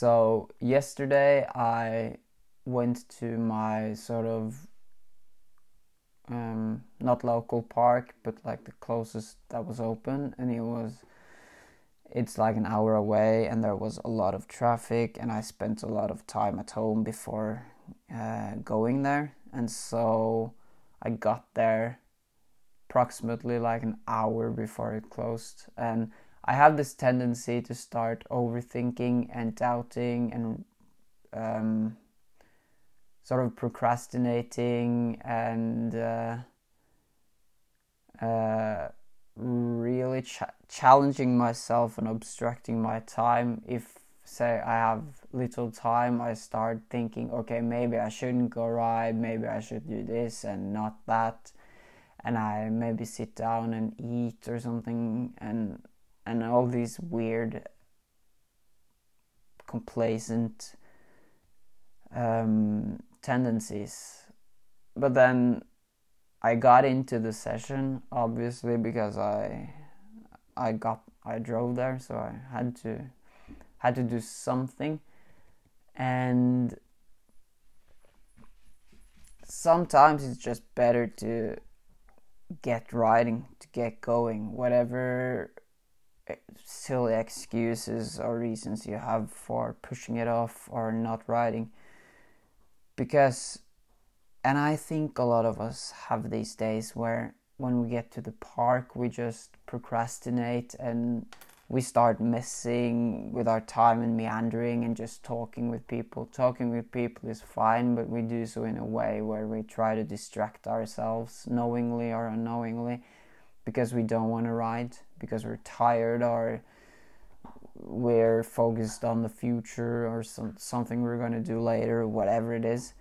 so yesterday I went to my sort of um, not local park, but like the closest that was open, and it was it's like an hour away, and there was a lot of traffic, and I spent a lot of time at home before uh, going there, and so I got there approximately like an hour before it closed, and I have this tendency to start overthinking and doubting and um, sort of procrastinating and uh, uh, really ch- challenging myself and obstructing my time. If, say, I have little time, I start thinking, okay, maybe I shouldn't go ride, maybe I should do this and not that. And I maybe sit down and eat or something, and all these weird, complacent um, tendencies. But then I got into the session obviously because I I got I drove there so I had to had to do something and sometimes it's just better to get riding to get going whatever Eh, silly excuses or reasons you have for pushing it off or not riding because and I think a lot of us have these days where when we get to the park we just procrastinate and we start messing with our time and meandering and just talking with people. Talking with people is fine, but we do so in a way where we try to distract ourselves knowingly or unknowingly because we don't want to ride, because we're tired or we're focused on the future or some, something we're going to do later, whatever it is.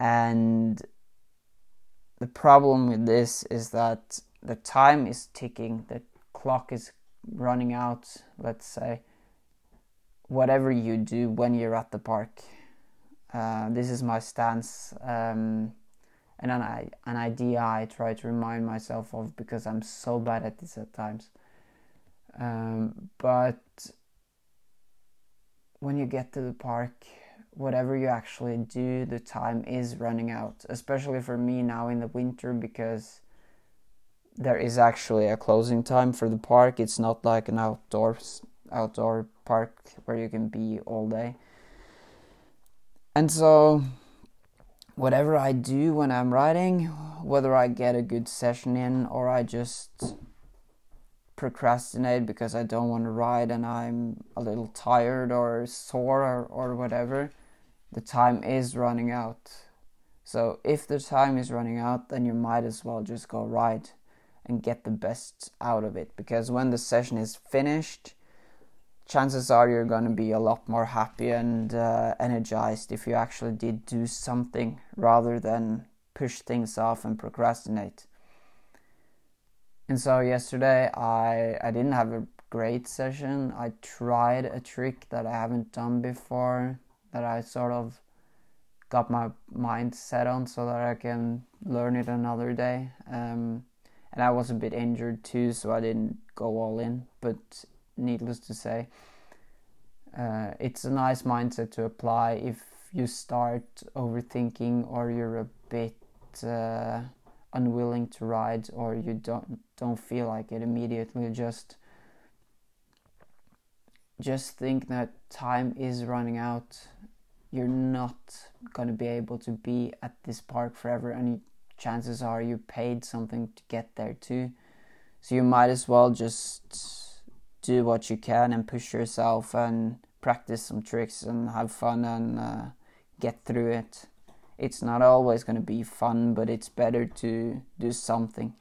And the problem with this is that the time is ticking, the clock is running out, let's say. Whatever you do when you're at the park, uh, this is my stance. Um, and an, an idea I try to remind myself of because I'm so bad at this at times. Um, but when you get to the park, whatever you actually do, the time is running out. Especially for me now in the winter because there is actually a closing time for the park. It's not like an outdoor outdoor park where you can be all day. And so whatever I do when I'm riding, whether I get a good session in or I just procrastinate because I don't want to ride and I'm a little tired or sore or, or whatever, the time is running out. So if the time is running out, then you might as well just go ride and get the best out of it because when the session is finished, chances are you're going to be a lot more happy and uh, energized if you actually did do something rather than push things off and procrastinate. And so yesterday I I didn't have a great session. I tried a trick that I haven't done before that I sort of got my mind set on so that I can learn it another day. Um, and I was a bit injured too, so I didn't go all in. But needless to say, uh, it's a nice mindset to apply if you start overthinking or you're a bit uh, unwilling to ride or you don't don't feel like it immediately just just think that time is running out. You're not going to be able to be at this park forever and chances are you paid something to get there too. So you might as well just do what you can and push yourself and practice some tricks and have fun and uh, get through it. It's not always going to be fun, but it's better to do something.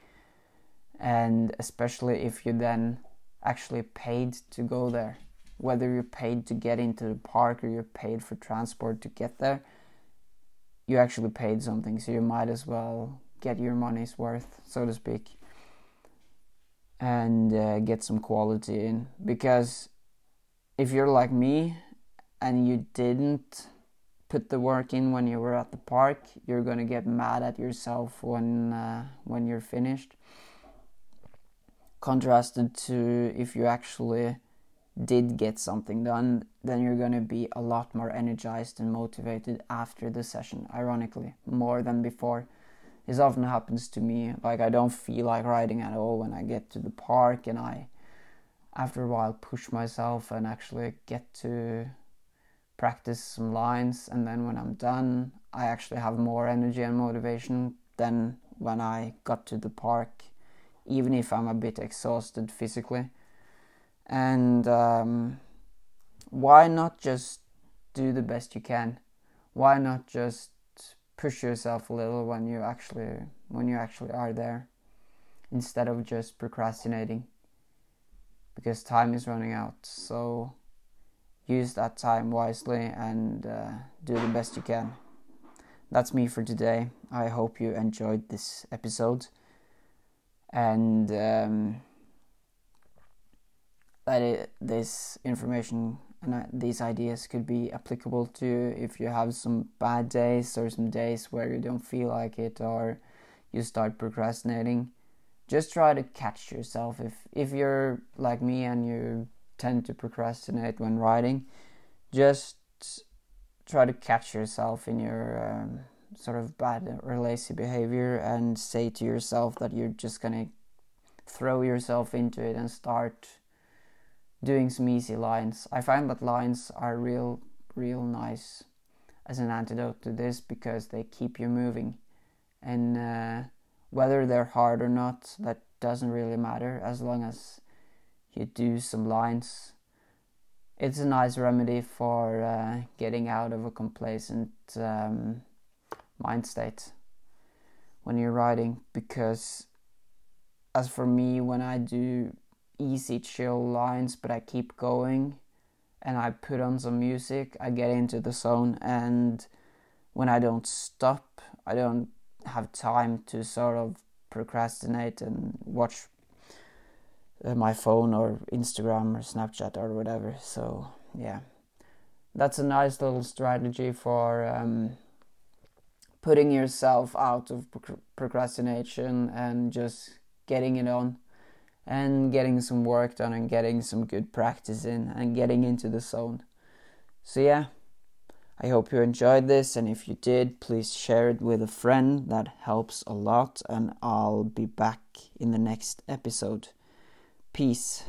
And especially if you then actually paid to go there, whether you're paid to get into the park or you're paid for transport to get there, you actually paid something, so you might as well get your money's worth, so to speak, and uh, get some quality in. Because if you're like me and you didn't put the work in when you were at the park, you're gonna get mad at yourself when uh, when you're finished. Contrasted to if you actually did get something done, then you're going to be a lot more energized and motivated after the session, ironically, more than before. This often happens to me. Like, I don't feel like riding at all when I get to the park, and I, after a while, push myself and actually get to practice some lines. And then when I'm done, I actually have more energy and motivation than when I got to the park, even if I'm a bit exhausted physically and um, why not just do the best you can why not just push yourself a little when you actually when you actually are there instead of just procrastinating because time is running out. So use that time wisely and uh, do the best you can. That's me for today. I hope you enjoyed this episode. And um, that it, this information and uh, these ideas could be applicable to you if you have some bad days or some days where you don't feel like it or you start procrastinating. Just try to catch yourself. If if you're like me and you tend to procrastinate when riding just try to catch yourself in your um, sort of bad or lazy behavior and say to yourself that you're just gonna throw yourself into it and start doing some easy lines. I find that lines are real, real nice as an antidote to this because they keep you moving. And uh, whether they're hard or not, that doesn't really matter as long as you do some lines. It's a nice remedy for uh, getting out of a complacent um, mind state when you're riding because as for me when i do easy chill lines but i keep going and i put on some music i get into the zone and when i don't stop i don't have time to sort of procrastinate and watch uh, my phone or instagram or snapchat or whatever. So yeah. That's a nice little strategy for um, putting yourself out of procrastination and just getting it on and getting some work done and getting some good practice in and getting into the zone. So, yeah, I hope you enjoyed this, and if you did, please share it with a friend. That helps a lot, and I'll be back in the next episode. Peace.